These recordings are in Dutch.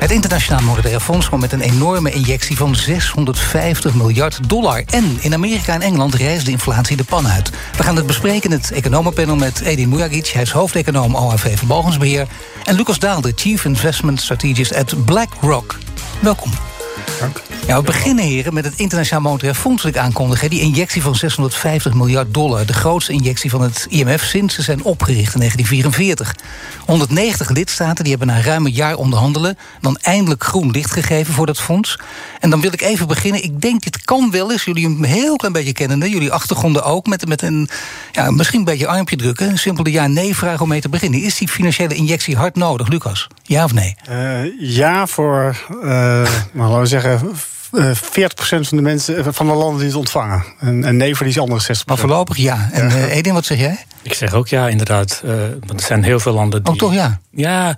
Het internationaal Monetaire Fonds kwam met een enorme injectie van 650 miljard dollar. En in Amerika en Engeland reist de inflatie de pan uit. We gaan het bespreken in het economenpanel met Edin Mujagic. Hij is hoofdeconoom OHV Vermogensbeheer. En Lucas Daal, de Chief Investment Strategist at BlackRock. Welkom. Ja, we beginnen, heren, met het Internationaal Monetaire Fonds dat ik aankondig. Die injectie van 650 miljard dollar. De grootste injectie van het IMF sinds ze zijn opgericht in 1944. 190 lidstaten die hebben na ruim een jaar onderhandelen... dan eindelijk groen licht gegeven voor dat fonds. En dan wil ik even beginnen. Ik denk, dit kan wel eens, jullie een heel klein beetje kennende... jullie achtergronden ook, met, met een ja, misschien een beetje armpje drukken. Een simpele ja-nee-vraag om mee te beginnen. Is die financiële injectie hard nodig, Lucas? Ja of nee? Eh, ja, voor, nou, laten we zeggen, 40% van de mensen eh, van de landen die het ontvangen. En, en nee voor die andere 60%. Maar voorlopig ja. En eh, Edin, wat zeg jij? Ik zeg ook ja, inderdaad. Eh, want er zijn heel veel landen die. Ook toch ja? Ja,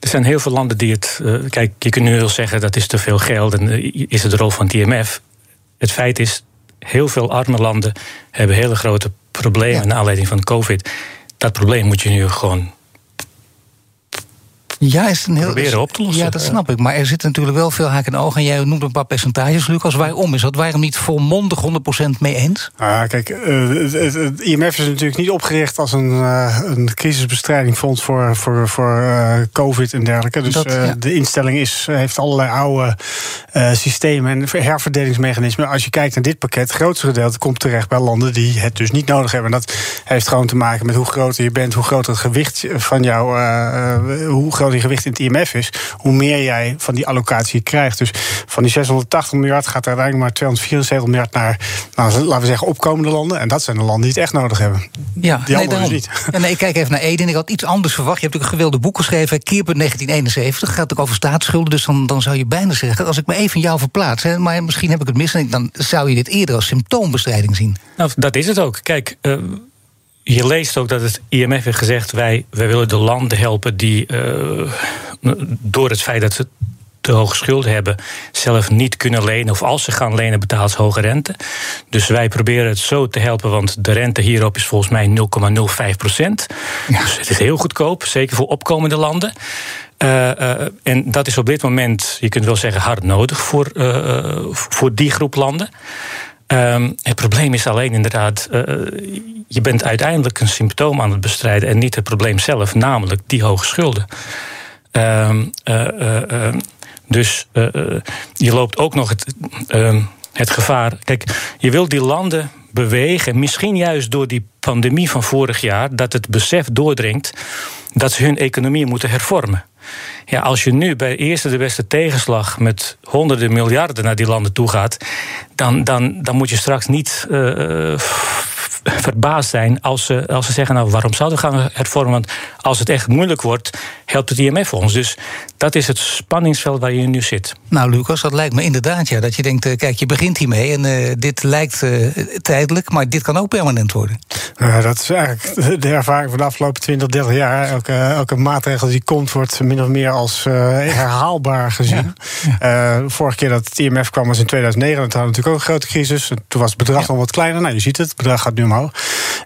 er zijn heel veel landen die het. eh, kijk, je kunt nu wel zeggen dat is te veel geld en eh, is het de rol van het IMF. Het feit is, heel veel arme landen hebben hele grote problemen Ja. naar aanleiding van COVID. Dat probleem moet je nu gewoon. Ja, is een heel, Proberen op te lossen. Ja, dat snap ik. Maar er zitten natuurlijk wel veel haken en ogen. En jij noemt een paar percentages, Lucas. Waarom is dat? Waarom niet volmondig 100% mee eens? Ja, kijk, eh, het, IMF is natuurlijk niet opgericht als een, eh, een crisisbestrijdingfonds voor, voor, voor eh, COVID en dergelijke. Dus Dat, eh, ja. de instelling is, heeft allerlei oude eh, systemen en herverdelingsmechanismen. Als je kijkt naar dit pakket, het grootste gedeelte komt terecht bij landen die het dus niet nodig hebben. En dat heeft gewoon te maken met hoe groter je bent, hoe groter het gewicht van jou, hoe groot je gewicht in het IMF is, hoe meer jij van die allocatie krijgt. Dus van die 680 miljard gaat er uiteindelijk maar 274 miljard naar, nou, laten we zeggen, opkomende landen. En dat zijn de landen die het echt nodig hebben. Ja, Die anderen daarom. dus niet. Ja, nee, ik kijk even naar Eden. Ik had iets anders verwacht. Je hebt natuurlijk een gewilde boek geschreven. Keerpunt 1971. Gaat ook over staatsschulden. Dus dan, dan zou je bijna zeggen. Als ik me even jou verplaats. Hè, maar misschien heb ik het mis. En dan zou je dit eerder als symptoombestrijding zien. Nou, dat is het ook. Kijk, eh, je leest ook dat het IMF heeft gezegd: wij, wij willen de landen helpen die eh, door het feit dat ze te hoge schulden hebben, zelf niet kunnen lenen. Of als ze gaan lenen, betaalt ze hoge rente. Dus wij proberen het zo te helpen, want de rente hierop is volgens mij 0,05 procent. Dus het is heel goedkoop, zeker voor opkomende landen. Eh, eh, en dat is op dit moment, je kunt wel zeggen, hard nodig voor, voor die groep landen. Ehm, het probleem is alleen inderdaad, eh, je bent uiteindelijk een symptoom aan het bestrijden en niet het probleem zelf, namelijk die hoge schulden. Ehm, eh, eh, ehm, dus je loopt ook nog het, het gevaar. Kijk, je wilt die landen bewegen, misschien juist door die pandemie van vorig jaar, dat het besef doordringt dat ze hun economie moeten hervormen. Ja, als je nu bij eerste de beste tegenslag met honderden miljarden naar die landen toe gaat, dan, dan, dan moet je straks niet eh, f- verbaasd zijn als ze, als ze zeggen: Nou, waarom zouden we gaan hervormen? Want als het echt moeilijk wordt, helpt het IMF ons. Dus dat is het spanningsveld waar je nu zit. Nou, Lucas, dat lijkt me inderdaad ja. Dat je denkt, eh, kijk, je begint hiermee. En eh, dit lijkt eh, tijdelijk. Maar dit kan ook permanent worden. Nou, dat is eigenlijk de ervaring van de afgelopen 20, 30 jaar. Elke, elke maatregel die komt, wordt min of meer als eh, herhaalbaar gezien. Eh, vorige keer dat het IMF kwam was in 2009. Dat hadden we natuurlijk ook een grote crisis. Toen was het bedrag nog wat kleiner. Nou, je ziet het, het bedrag gaat nu omhoog.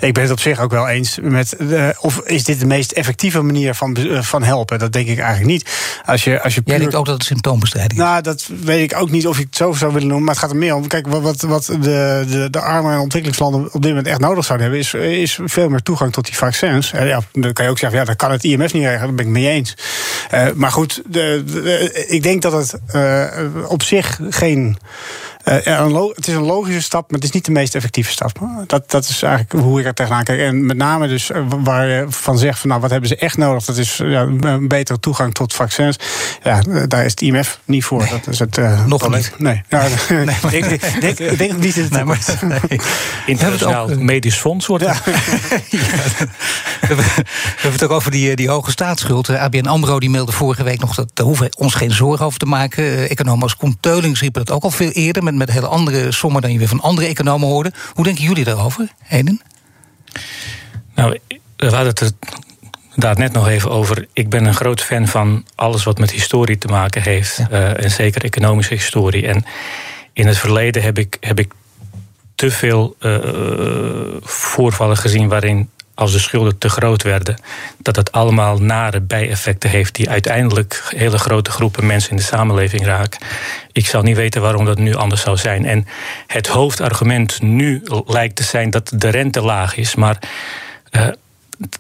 Ik ben het op zich ook wel eens met. de- of is dit de meest effectieve manier van, eh, van helpen? Dat denk ik eigenlijk niet. Als je, als je Jij puur- denkt ook dat het symptoombestrijding is. nou, dat weet ik ook niet of ik het zo zou willen noemen. Maar het gaat er meer om. Kijk, wat, wat, wat de, de, de arme en ontwikkelingslanden op dit moment echt nodig zouden hebben, is, is veel meer toegang tot die vaccins. En ja, dan kan je ook zeggen, ja, dat kan het IMF niet regelen. Daar ben ik mee eens. Eh, maar goed, de, de- ik denk dat het eh, op zich geen Uh, het is een logische stap, maar het is niet de meest effectieve stap. Dat, dat is eigenlijk hoe ik er tegenaan kijk. En met name dus waar je van zegt van nou wat hebben ze echt nodig? Dat is ja, een betere toegang tot vaccins. Ja, daar is het IMF niet voor. Dat is het uh, nog niet. Nee. Nou, nee maar, ik, denk, denk, ik denk niet dat het nee, maar, nee. Internationaal Medisch Fonds wordt ja. We hebben het ook over die, die hoge staatsschuld. ABN AMRO die mailde vorige week nog... dat daar hoeven we ons geen zorgen over te maken. Economen als Koen Teulings dat ook al veel eerder... met, met hele andere sommen dan je weer van andere economen hoorde. Hoe denken jullie daarover, Heden? Nou, we hadden het er daar net nog even over. Ik ben een groot fan van alles wat met historie te maken heeft. Uh, en zeker economische historie. En in het verleden heb ik, heb ik te veel uh, voorvallen gezien waarin als de schulden te groot werden, dat het allemaal nare bijeffecten heeft die uiteindelijk hele grote groepen mensen in de samenleving raken. Ik zou niet weten waarom dat nu anders zou zijn. En het hoofdargument nu lijkt te zijn dat de rente laag is, maar uh,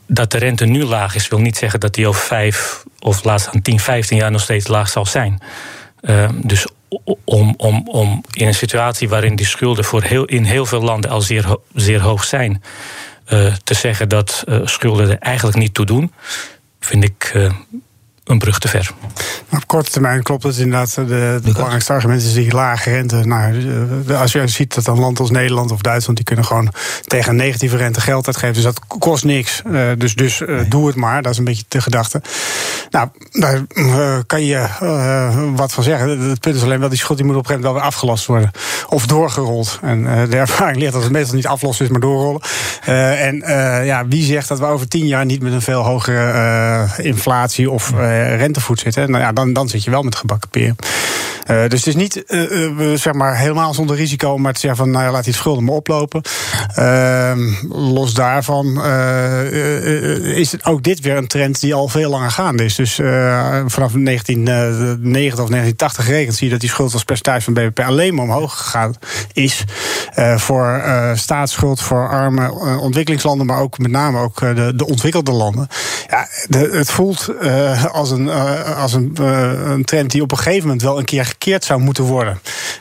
dat de rente nu laag is, wil niet zeggen dat die over vijf of laatst aan 10, 15 jaar nog steeds laag zal zijn. Uh, dus om, om, om in een situatie waarin die schulden voor heel, in heel veel landen al zeer, zeer hoog zijn te zeggen dat uh, schulden er eigenlijk niet toe doen, vind ik uh, een brug te ver. Op korte termijn klopt het inderdaad. De, de belangrijkste argument is die lage rente. Nou, als je ziet dat een land als Nederland of Duitsland... die kunnen gewoon tegen een negatieve rente geld uitgeven. Dus dat kost niks. Uh, dus dus uh, doe het maar. Dat is een beetje de gedachte. Nou, daar uh, kan je wat van zeggen. Het punt is alleen wel, die schuld die moet op een gegeven moment wel weer afgelast worden. Of doorgerold. En de ervaring leert dat het meestal niet aflossen is, maar doorrollen. en ja, wie zegt dat we over tien jaar niet met een veel hogere inflatie... of rentevoet zitten. Nou ja, dan, dan zit je wel met gebakken peren. Uh, dus het is niet uh, zeg maar helemaal zonder risico, maar te zeggen van nou ja, laat die schulden maar oplopen. Uh, los daarvan is ook dit weer een trend die al veel langer gaande is. Dus vanaf 1990 of 1980 gerekend zie je dat die schuld als percentage van BBP alleen maar omhoog gegaan is. voor staatsschuld voor arme ontwikkelingslanden, maar ook met name ook de, de ontwikkelde landen. Ja, het voelt als een, als een, een trend die op een gegeven moment wel een keer gekeerd zou moeten worden.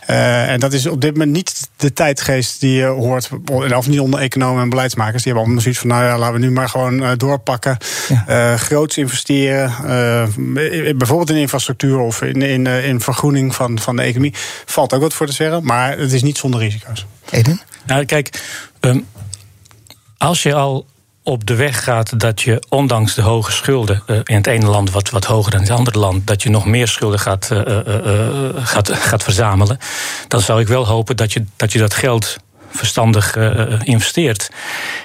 Uh, en dat is op dit moment niet de tijdgeest die je hoort, of niet onder economen en beleidsmakers. Die hebben allemaal zoiets van, nou ja, laten we nu maar gewoon uh, doorpakken. Ja. Uh, groots investeren, bijvoorbeeld in infrastructuur of in, in, in vergroening van, van de economie. Valt ook wat voor te zeggen, maar het is niet zonder risico's. Eden? Nou, kijk, um, als je al op de weg gaat dat je, ondanks de hoge schulden uh, in het ene land wat, wat hoger dan in het andere land, dat je nog meer schulden gaat, uh, uh, gaat, gaat verzamelen, dan zou ik wel hopen dat je dat, je dat geld verstandig investeert.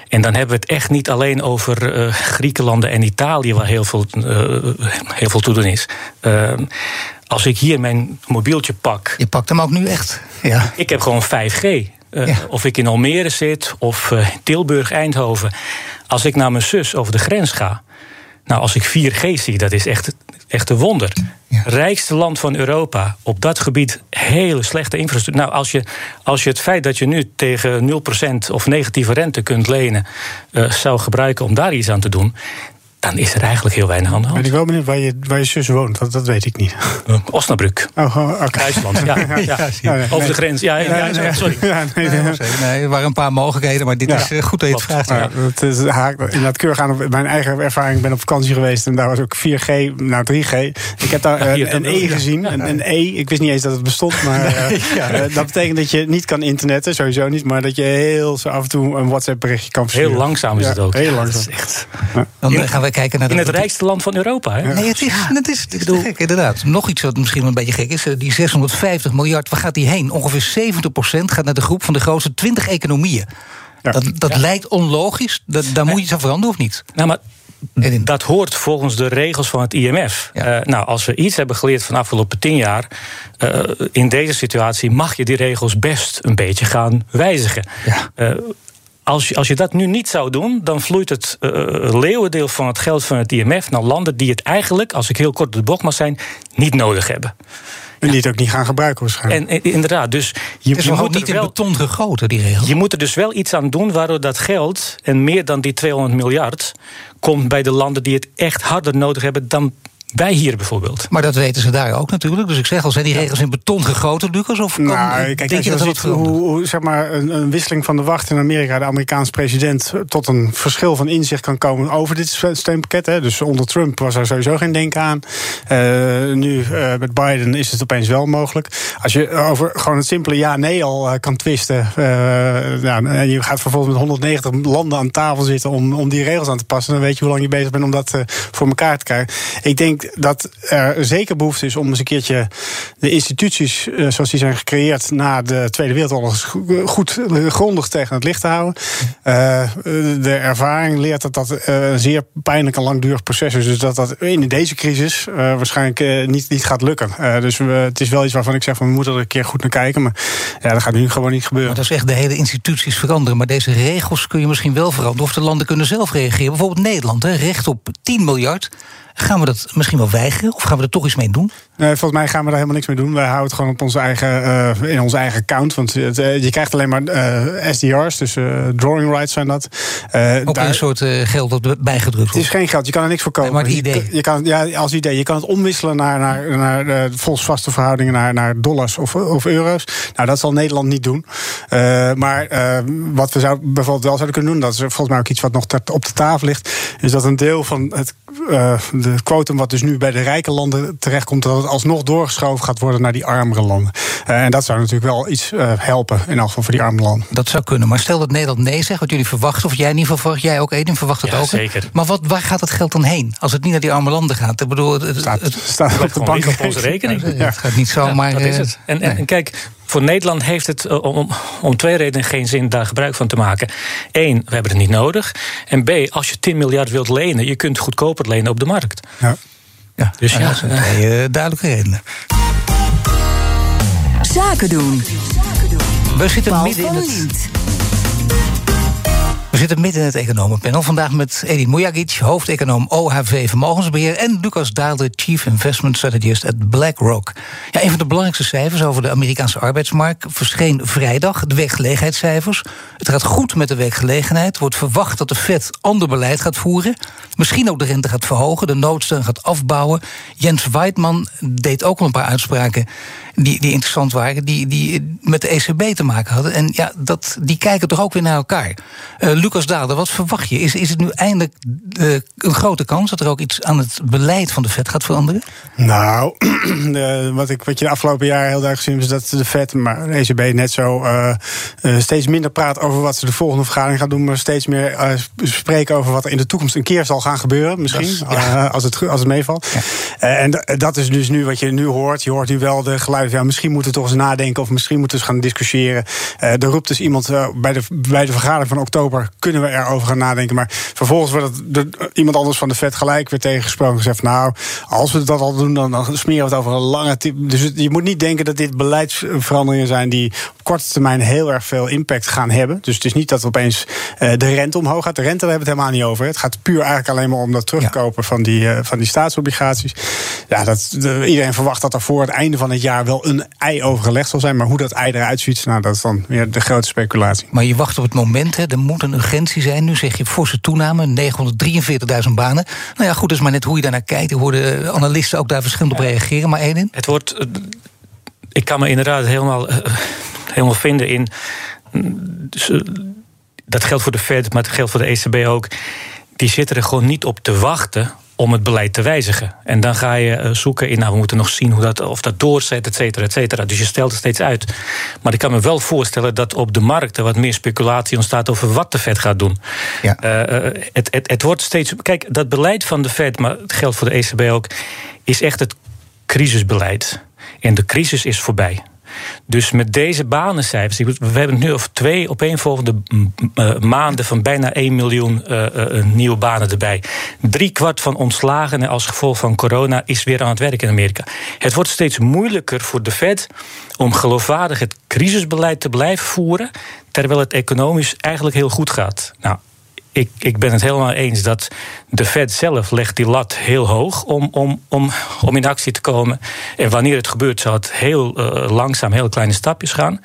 En dan hebben we het echt niet alleen over Griekenland en Italië, waar heel veel, heel veel te doen is. als ik hier mijn mobieltje pak. Je pakt hem ook nu echt. Ja. Ik heb gewoon 5G. Uh, ja. Of ik in Almere zit of uh, Tilburg, Eindhoven. Als ik naar mijn zus over de grens ga. Nou, als ik 4G zie, dat is echt, echt een wonder. Ja. Rijkste land van Europa. Op dat gebied hele slechte infrastructuur. Nou, als je, als je het feit dat je nu tegen 0% of negatieve rente kunt lenen. Uh, zou gebruiken om daar iets aan te doen dan is er eigenlijk heel weinig aan de hand. Ben ik wel benieuwd waar je, waar je zus woont, dat, dat weet ik niet. Uh, Osnabrück. Oh, oh okay. IJsland, ja. ja, ja. Over de grens, ja, ja, sorry. Nee, nee, er waren een paar mogelijkheden, maar dit is goed dat je het vraagt. Ja, het is haak, inderdaad keurig aan op mijn eigen ervaring. Ik ben op vakantie geweest en daar was ook 4G naar 3G. Ik heb daar een, een E gezien, een, een, E. Ik wist niet eens dat het bestond, maar uh, dat betekent dat je niet kan internetten, sowieso niet. Maar dat je heel zo af en toe een WhatsApp berichtje kan versturen. Heel langzaam is het ook. Heel langzaam. Dat is echt... Dan gaan we kijken naar in het rijkste land van Europa. Hè? Nee, het is, het is, het is bedoel... gek, inderdaad. Nog iets wat misschien een beetje gek is. Eh, die 650 miljard, waar gaat die heen? Ongeveer 70% gaat naar de groep van de grootste 20 economieën. Ja. Dat, dat ja. lijkt onlogisch. Dat, daar moet je iets aan veranderen, of niet? Nou, maar dat hoort volgens de regels van het IMF. Ja. Uh, nou, als we iets hebben geleerd van de afgelopen tien jaar. Uh, in deze situatie mag je die regels best een beetje gaan wijzigen. Ja. Uh, als je, als je dat nu niet zou doen, dan vloeit het uh, leeuwendeel van het geld van het IMF naar landen die het eigenlijk, als ik heel kort de bocht mag zijn, niet nodig hebben. En die het ook niet gaan gebruiken waarschijnlijk. En, inderdaad, dus je moet niet in beton gegoten, die regel. Je moet er dus wel iets aan doen waardoor dat geld, en meer dan die 200 miljard, komt bij de landen die het echt harder nodig hebben dan Wij hier bijvoorbeeld. Maar dat weten ze daar ook natuurlijk. Dus ik zeg al, zijn die regels in beton gegoten, Lucas? Of kan, nou, kijk, als je, dat ziet hoe, hoe, zeg maar, een, een, wisseling van de wacht in Amerika... de Amerikaanse president tot een verschil van inzicht kan komen... over dit steunpakket. Hè. Dus onder Trump was er sowieso geen denken aan. Uh, nu uh, met Biden is het opeens wel mogelijk. Als je over gewoon het simpele ja-nee al uh, kan twisten... nou, en je gaat vervolgens met 190 landen aan tafel zitten... om, om die regels aan te passen... dan weet je hoe lang je bezig bent om dat voor elkaar te krijgen. Ik denk dat er zeker behoefte is om eens een keertje de instituties uh, zoals die zijn gecreëerd na de Tweede Wereldoorlog goed grondig tegen het licht te houden. De ervaring leert dat dat een zeer pijnlijk en langdurig proces is. Dus dat dat in deze crisis waarschijnlijk niet, niet gaat lukken. dus we, het is wel iets waarvan ik zeg van we moeten er een keer goed naar kijken. Maar ja, dat gaat nu gewoon niet gebeuren. Dat is echt de hele instituties veranderen. Maar deze regels kun je misschien wel veranderen. Of de landen kunnen zelf reageren. Bijvoorbeeld Nederland, hè, recht op 10 miljard. Gaan we dat misschien wel weigeren? Of gaan we er toch iets mee doen? Nee, volgens mij gaan we daar helemaal niks mee doen. Wij houden het gewoon op onze eigen, uh, in onze eigen account. Want het, uh, je krijgt alleen maar uh, SDR's, dus drawing rights zijn dat. Ook daar, een soort geld dat bijgedrukt wordt? Het is geen geld, je kan er niks voor kopen. Nee, maar het idee? Je, je, kan, ja, als idee. Je kan het omwisselen naar, naar, naar volksvaste verhoudingen, naar, naar dollars of, of euro's. Nou, dat zal Nederland niet doen. maar wat we zou, bijvoorbeeld wel zouden kunnen doen, dat is volgens mij ook iets wat nog op de tafel ligt, is dat een deel van het, de quotum wat dus nu bij de rijke landen terechtkomt, dat het alsnog doorgeschoven gaat worden naar die armere landen. Uh, en dat zou natuurlijk wel iets uh, helpen, in elk geval voor die arme landen. Dat zou kunnen. Maar stel dat Nederland nee zegt, wat jullie verwachten, of jij niet verwacht, jij ook, Eden, verwacht het ja, ook. Zeker. Maar wat, waar gaat het geld dan heen? Als het niet naar die arme landen gaat. Ik bedoel, het, staat, het, staat op de bank op onze rekening. Ja, het gaat niet zomaar. Ja, dat is het. En, en, en kijk, voor Nederland heeft het om, om twee redenen geen zin daar gebruik van te maken. Eén, we hebben het niet nodig. En B, als je 10 miljard wilt lenen, je kunt goedkoper lenen op de markt. Ja. Ja, dus ja, dat zijn twee uh, duidelijke redenen. Zaken doen. We zitten midden in het... We zitten midden in het economenpanel. Vandaag met Edin Mujagic, hoofdeconoom OHV Vermogensbeheer... en Lucas Daalder, Chief Investment Strategist at BlackRock. Ja, een van de belangrijkste cijfers over de Amerikaanse arbeidsmarkt... verscheen vrijdag, de werkgelegenheidscijfers. Het gaat goed met de werkgelegenheid. wordt verwacht dat de Fed ander beleid gaat voeren. Misschien ook de rente gaat verhogen, de noodsteun gaat afbouwen. Jens Weidman deed ook al een paar uitspraken die, die interessant waren... Die, die met de ECB te maken hadden. En ja, dat, die kijken toch ook weer naar elkaar. Uh, Lucas Daalder, wat verwacht je? Is, is het nu eindelijk uh, een grote kans dat er ook iets aan het beleid van de Fed gaat veranderen? Nou, de, wat, ik, wat je de afgelopen jaar heel duidelijk gezien is dat de Fed, maar de ECB net zo steeds minder praat over wat ze de volgende vergadering gaan doen, maar steeds meer spreken over wat er in de toekomst een keer zal gaan gebeuren, misschien, is, ja. als, het, als het meevalt. Ja. en dat is dus nu wat je nu hoort. Je hoort nu wel de geluiden, ja, misschien moeten we toch eens nadenken of misschien moeten we eens gaan discussiëren. er roept dus iemand bij, de, bij de vergadering van oktober kunnen we erover gaan nadenken. Maar vervolgens wordt het de, iemand anders van de vet gelijk weer tegengesproken. Gezegd, nou, als we dat al doen, dan, dan smeren we het over een lange tijd. Dus je moet niet denken dat dit beleidsveranderingen zijn die op korte termijn heel erg veel impact gaan hebben. Dus het is niet dat opeens uh, de rente omhoog gaat. De rente, daar hebben we het helemaal niet over. Het gaat puur eigenlijk alleen maar om dat terugkopen ja. van, die, uh, van die staatsobligaties. Ja, dat, de, iedereen verwacht dat er voor het einde van het jaar wel een ei overgelegd zal zijn. Maar hoe dat ei eruit ziet, nou, dat is dan weer de grote speculatie. Maar je wacht op het moment, hè, er moet een urgentie zijn. Nu zeg je forse toename, 943.000 banen. Nou ja, goed, is maar net hoe je daarnaar kijkt. Ik hoorde analisten ook daar verschillend op reageren. Maar Edin? Het wordt. Ik kan me inderdaad helemaal, helemaal vinden in. Dus, dat geldt voor de Fed, maar het geldt voor de ECB ook. Die zitten er gewoon niet op te wachten om het beleid te wijzigen. En dan ga je zoeken in, nou, we moeten nog zien hoe dat, of dat doorzet, et cetera, et cetera. Dus je stelt het steeds uit. Maar ik kan me wel voorstellen dat op de markten wat meer speculatie ontstaat over wat de Fed gaat doen. Ja. Uh, het, het, het wordt steeds. Kijk, dat beleid van de Fed, maar het geldt voor de ECB ook, is echt het crisisbeleid. En de crisis is voorbij. Dus met deze banencijfers, we hebben het nu over twee opeenvolgende maanden van bijna 1 miljoen uh, uh, nieuwe banen erbij. Drie kwart van ontslagenen als gevolg van corona is weer aan het werk in Amerika. Het wordt steeds moeilijker voor de Fed om geloofwaardig het crisisbeleid te blijven voeren, terwijl het economisch eigenlijk heel goed gaat. Nou, ik, ik ben het helemaal eens dat de Fed zelf legt die lat heel hoog om, om, om, om in actie te komen. En wanneer het gebeurt, zal het heel uh, langzaam, heel kleine stapjes gaan.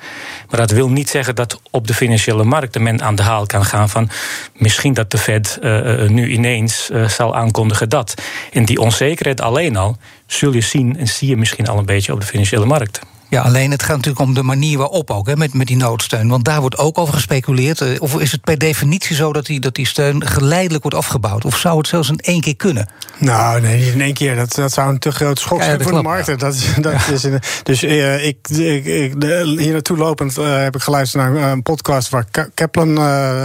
Maar dat wil niet zeggen dat op de financiële markten men aan de haal kan gaan van misschien dat de Fed uh, nu ineens zal aankondigen dat. En die onzekerheid alleen al zul je zien en zie je misschien al een beetje op de financiële markten. Ja, alleen het gaat natuurlijk om de manier waarop ook, hè, met, met die noodsteun. Want daar wordt ook over gespeculeerd. Eh, of is het per definitie zo dat die, dat die steun geleidelijk wordt afgebouwd? Of zou het zelfs in één keer kunnen? Nou, nee, niet in één keer. Dat, dat zou een te groot schok zijn voor de markten. Dat, dat is een, dus uh, ik, ik, ik, hier naartoe lopend uh, heb ik geluisterd naar een podcast waar Kaplan, uh,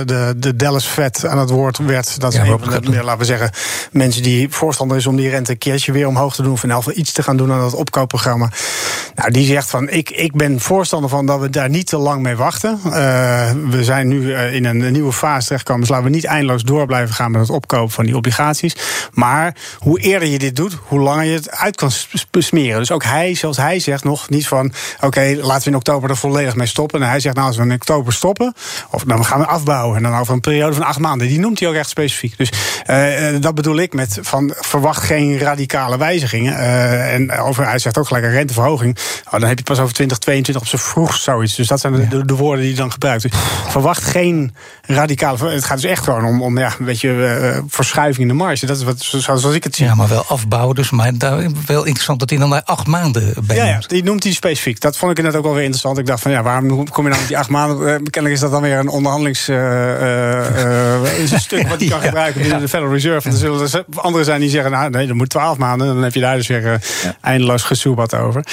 de, de Dallas Fed, aan het woord werd. Dat is ja, een van de, laten we zeggen, mensen die voorstander is om die rente een keertje weer omhoog te doen. Of in geval iets te gaan doen aan dat opkoopprogramma. Nou, die zegt van ik, ik ben voorstander van dat we daar niet te lang mee wachten. Uh, we zijn nu uh, in een nieuwe fase terechtgekomen. Dus laten we niet eindeloos door blijven gaan met het opkopen van die obligaties. Maar hoe eerder je dit doet, hoe langer je het uit kan smeren. Dus ook hij, zoals hij zegt, nog niet van oké, laten we in oktober er volledig mee stoppen. En hij zegt, nou, als we in oktober stoppen, of dan gaan we afbouwen. En dan over een periode van acht maanden. Die noemt hij ook echt specifiek. Dus uh, dat bedoel ik met van verwacht geen radicale wijzigingen. en over, hij zegt ook gelijk een renteverhoging. Oh, dan heb je pas over 2022 op zijn vroegst zoiets. Dus dat zijn de, de, de woorden die hij dan gebruikt. Dus verwacht geen radicale. Het gaat dus echt gewoon om, om ja, een beetje uh, verschuiving in de marge. Dat is wat, zoals ik het zie. Ja, maar wel afbouwen. Dus maar daar, wel interessant dat hij dan naar acht maanden bij ja, ja, die noemt hij specifiek. Dat vond ik net ook wel weer interessant. Ik dacht van ja, waarom kom je nou met die acht maanden? Uh, kennelijk is dat dan weer een onderhandelingsstuk uh, wat hij kan gebruiken binnen de Federal Reserve. En er zullen er anderen zijn die zeggen, nou nee, dan moet twaalf maanden. Dan heb je daar dus weer eindeloos gesoebat over.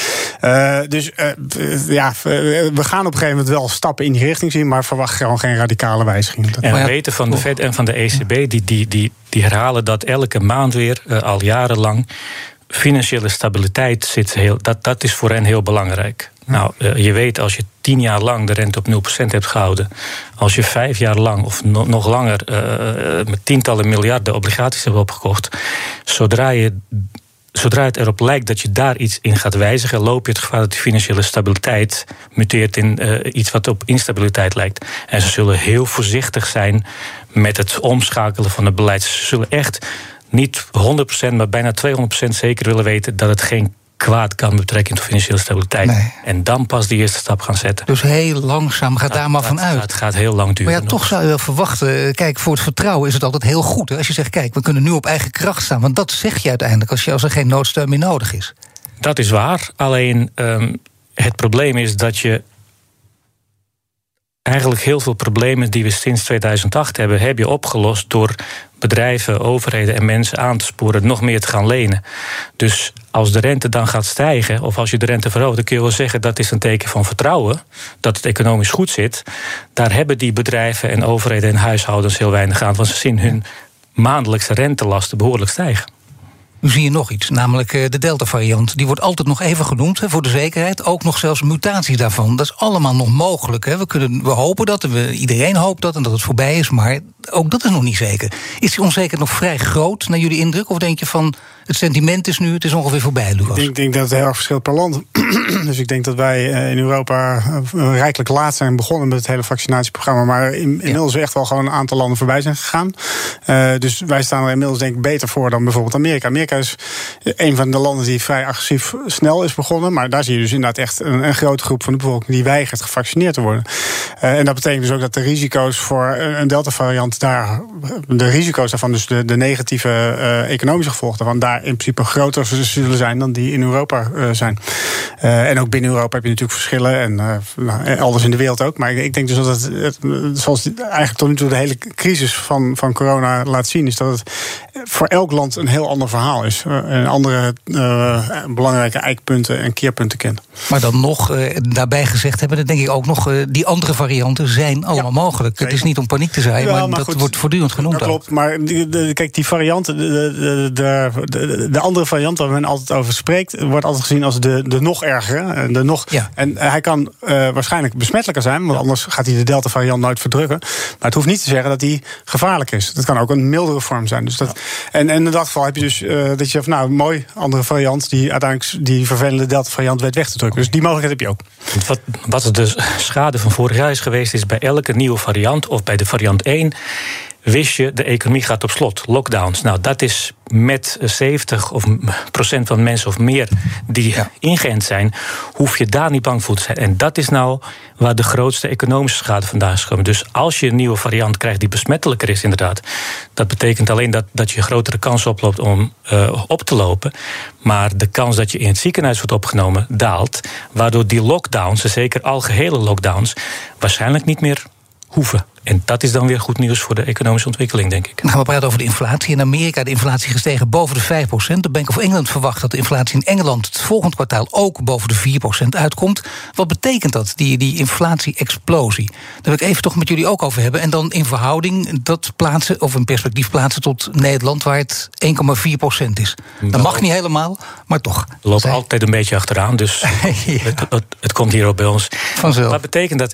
dus uh, ja, we gaan op een gegeven moment wel stappen in die richting zien, maar verwacht gewoon geen radicale wijzigingen. En we weten van de Fed en van de ECB, die, die, die, die herhalen dat elke maand weer, uh, al jarenlang. Financiële stabiliteit zit heel, dat, dat is voor hen heel belangrijk. Nou, je weet als je tien jaar lang de rente op 0% hebt gehouden. Als je vijf jaar lang of no nog langer uh, met tientallen miljarden obligaties hebt opgekocht. Zodra je zodra het erop lijkt dat je daar iets in gaat wijzigen, loop je het gevaar dat die financiële stabiliteit muteert in uh, iets wat op instabiliteit lijkt. En ze zullen heel voorzichtig zijn met het omschakelen van het beleid. Ze zullen echt niet 100%, maar bijna 200% zeker willen weten dat het geen kwaad kan betrekking tot financiële stabiliteit. Nee. En dan pas die eerste stap gaan zetten. Dus heel langzaam gaat daar maar van uit. Het gaat heel lang duren. Maar ja, toch zou je wel verwachten. Kijk, voor het vertrouwen is het altijd heel goed. Hè? Als je zegt, kijk, we kunnen nu op eigen kracht staan. Want dat zeg je uiteindelijk als, je, als er geen noodsteun meer nodig is. Dat is waar. Alleen um, het probleem is dat je eigenlijk heel veel problemen die we sinds 2008 hebben, heb je opgelost door bedrijven, overheden en mensen aan te sporen nog meer te gaan lenen. Dus als de rente dan gaat stijgen, of als je de rente verhoogt, dan kun je wel zeggen dat is een teken van vertrouwen, dat het economisch goed zit. Daar hebben die bedrijven en overheden en huishoudens heel weinig aan, want ze zien hun maandelijkse rentelasten behoorlijk stijgen. Nu zie je nog iets, namelijk eh, de Delta-variant. Die wordt altijd nog even genoemd voor de zekerheid. Ook nog zelfs mutaties daarvan. Dat is allemaal nog mogelijk. We, kunnen, we hopen dat, we, iedereen hoopt dat en dat het voorbij is. Maar ook dat is nog niet zeker. Is die onzekerheid nog vrij groot, naar jullie indruk? Of denk je van, het sentiment is nu, het is ongeveer voorbij, Lucas? Ik denk, denk dat het heel erg verschilt per land. dus ik denk dat wij eh, in Europa eh, rijkelijk laat zijn begonnen met het hele vaccinatieprogramma. Maar in, inmiddels ja. echt wel gewoon een aantal landen voorbij zijn gegaan. Uh, dus wij staan er inmiddels denk ik beter voor dan bijvoorbeeld Amerika. Amerika is een van de landen die vrij agressief snel is begonnen. Maar daar zie je dus inderdaad echt een, een grote groep van de bevolking die weigert gevaccineerd te worden. Uh, en dat betekent dus ook dat de risico's voor een Delta-variant daar, de risico's daarvan, dus de, de negatieve uh, economische gevolgen daarvan, daar in principe groter zullen zijn dan die in Europa uh, zijn. en ook binnen Europa heb je natuurlijk verschillen en nou, elders in de wereld ook. Maar ik denk dus dat het, het, zoals eigenlijk tot nu toe de hele crisis van, van corona laat zien, is dat het voor elk land een heel ander verhaal is. en andere belangrijke eikpunten en keerpunten kent. Maar dan nog, daarbij gezegd hebben, denk ik ook nog, die andere varianten zijn allemaal ja, mogelijk. Zeker. Het is niet om paniek te zijn, ja, maar, maar, dat goed, wordt voortdurend genoemd. Dat klopt, maar die, de, kijk, die varianten, de, de, de, de, andere variant waar men altijd over spreekt, wordt altijd gezien als de, de nog ergere. De nog, ja. En hij kan uh, waarschijnlijk besmettelijker zijn, want anders gaat hij de Delta-variant nooit verdrukken. Maar het hoeft niet te zeggen dat hij gevaarlijk is. Dat kan ook een mildere vorm zijn. Dus dat, ja. en, en in dat geval heb je dus uh, dat je zegt, nou, mooi, andere variant die uiteindelijk die vervelende Delta-variant weet weg te drukken. Dus die mogelijkheid heb je ook. Wat, wat de schade van vorig jaar is geweest, is bij elke nieuwe variant of bij de variant 1 wist je, de economie gaat op slot, lockdowns. Nou, dat is met 70 of procent van mensen of meer die ja. ingeënt zijn, hoef je daar niet bang voor te zijn. En dat is nou waar de grootste economische schade vandaan is gekomen. Dus als je een nieuwe variant krijgt die besmettelijker is, inderdaad, dat betekent alleen dat, dat je grotere kans oploopt om uh, op te lopen. Maar de kans dat je in het ziekenhuis wordt opgenomen daalt, waardoor die lockdowns, zeker algehele lockdowns, waarschijnlijk niet meer hoeven. En dat is dan weer goed nieuws voor de economische ontwikkeling, denk ik. Dan gaan we praten over de inflatie. In Amerika de inflatie gestegen boven de 5% De Bank of England verwacht dat de inflatie in Engeland het volgend kwartaal ook boven de 4% uitkomt. Wat betekent dat, die, die inflatie-explosie? Daar wil ik even toch met jullie ook over hebben. En dan in verhouding dat plaatsen, of een perspectief plaatsen tot Nederland, waar het 1,4% is. Dat mag niet helemaal, maar toch. We lopen altijd een beetje achteraan, dus het, het, het, komt hier ook bij ons. Vanzelf. Wat betekent dat?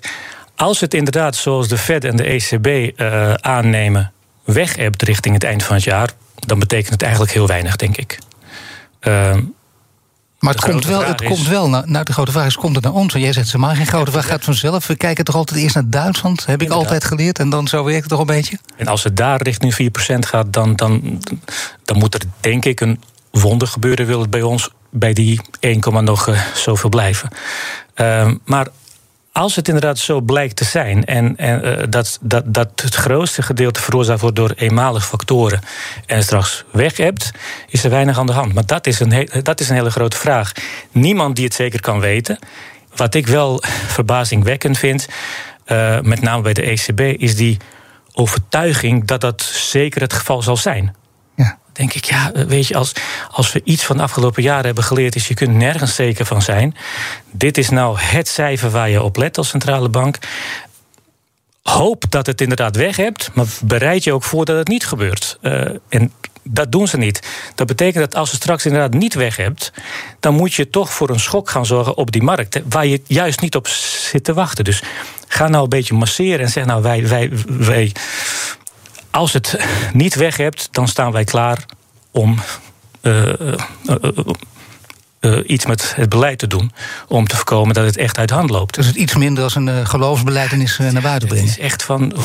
Als het inderdaad, zoals de Fed en de ECB uh, eh, aannemen, weg hebt richting het eind van het jaar, dan betekent het eigenlijk heel weinig, denk ik. Uh, maar het komt wel, het komt wel naar, nou, de grote vraag is: komt het naar ons? En jij zegt ze maar geen grote vraag gaat vanzelf. We kijken toch altijd eerst naar Duitsland, heb ik altijd geleerd. En dan zo werkt het toch een beetje. En als het daar richting 4% gaat, dan, dan, dan moet er denk ik een wonder gebeuren. Wil het bij ons bij die 1, nog uh, zoveel blijven. Uh, maar als het inderdaad zo blijkt te zijn en, en uh, dat, dat, dat het grootste gedeelte veroorzaakt wordt door eenmalige factoren en straks weg hebt, is er weinig aan de hand. Maar dat is, een dat is een hele grote vraag. Niemand die het zeker kan weten. Wat ik wel verbazingwekkend vind, uh, met name bij de ECB, is die overtuiging dat dat zeker het geval zal zijn denk ik, ja, weet je, als, als we iets van de afgelopen jaren hebben geleerd, is je kunt nergens zeker van zijn. Dit is nou het cijfer waar je op let als centrale bank. Hoop dat het inderdaad weg hebt, maar bereid je ook voor dat het niet gebeurt. Uh, en dat doen ze niet. Dat betekent dat als je straks inderdaad niet weg hebt, dan moet je toch voor een schok gaan zorgen op die markt, waar je juist niet op zit te wachten. Dus ga nou een beetje masseren en zeg nou, wij, wij, wij als het niet weg hebt, dan staan wij klaar om uh, uh, uh, iets met het beleid te doen. Om te voorkomen dat het echt uit hand loopt. Dus het iets minder als een geloofsbeleidenis naar buiten brengen? Het is echt van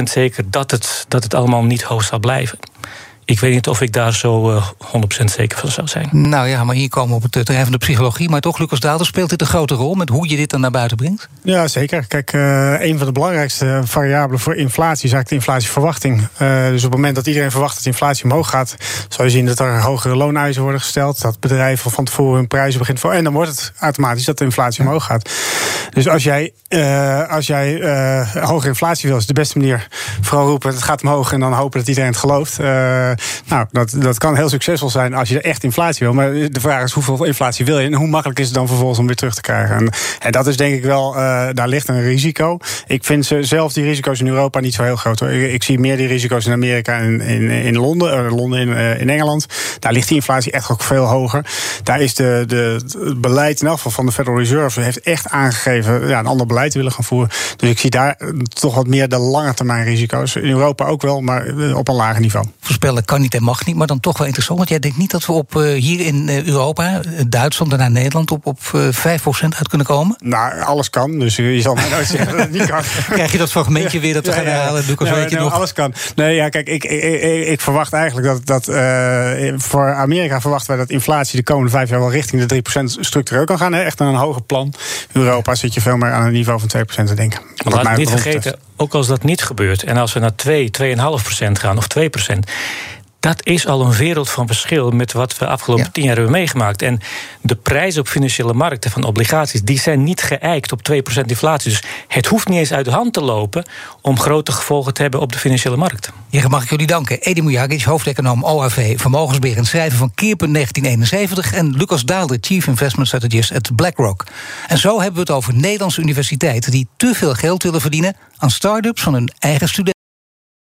100% zeker dat het, dat het allemaal niet hoog zal blijven ik weet niet of ik daar zo uh, eh, 100% zeker van zou zijn. Nou ja, maar hier komen we op het terrein van de psychologie. Maar toch, Lucas Daalder, speelt dit een grote rol met hoe je dit dan naar buiten brengt? Ja, zeker. Kijk, uh, een van de belangrijkste variabelen voor inflatie is eigenlijk de inflatieverwachting. Uh, dus op het moment dat iedereen verwacht dat de inflatie omhoog gaat, zal je zien dat er hogere looneisen worden gesteld. Dat bedrijven van tevoren hun prijzen beginnen voor. En dan wordt het automatisch dat de inflatie omhoog gaat. Dus als jij, als jij hogere inflatie wil, is de beste manier vooral roepen: het gaat omhoog en dan hopen dat iedereen het gelooft. Nou, dat, dat kan heel succesvol zijn als je echt inflatie wil. Maar de vraag is hoeveel inflatie wil je en hoe makkelijk is het dan vervolgens om weer terug te krijgen. En, dat is denk ik wel, uh, daar ligt een risico. Ik vind ze zelf die risico's in Europa niet zo heel groot. Hoor. Ik, zie meer die risico's in Amerika en in, in Londen, uh, Londen in, uh, in Engeland. Daar ligt die inflatie echt ook veel hoger. Daar is de, de, het beleid in afval van de Federal Reserve heeft echt aangegeven ja, een ander beleid te willen gaan voeren. Dus ik zie daar toch wat meer de lange termijn risico's. In Europa ook wel, maar op een lager niveau. Voorspellen kan niet en mag niet, maar dan toch wel interessant. Want jij denkt niet dat we op, uh, hier in uh, Europa, Duitsland en naar Nederland, op, op uh, eh, 5% uit kunnen komen? Nou, alles kan. Dus je zal mij nooit zeggen dat het niet kan. Krijg je dat fragmentje weer dat we gaan herhalen? Lucas, weet je nog? Alles kan. Nee, ja, kijk, ik, ik, ik, verwacht eigenlijk dat, dat voor Amerika verwachten wij dat inflatie de komende vijf jaar wel richting de 3% structureel kan gaan. Hè? Echt aan een hoger plan. In Europa zit je veel meer aan een niveau van 2% te denken. Laat niet vergeten, ook als dat niet gebeurt en als we naar 2, 2,5% gaan of 2%, dat is al een wereld van verschil met wat we afgelopen tien jaar hebben meegemaakt. En de prijzen op financiële markten van obligaties, die zijn niet geëikt op 2% inflatie. Dus het hoeft niet eens uit de hand te lopen om grote gevolgen te hebben op de financiële markt. Hier mag ik jullie danken. Edi Mujagic, hoofdeconoom OAV Vermogensbeheer en schrijver van Keerpunt 1971. En Lucas Daalder, Chief Investment Strategist at BlackRock. En zo hebben we het over Nederlandse universiteiten die te veel geld willen verdienen aan start-ups van hun eigen studenten.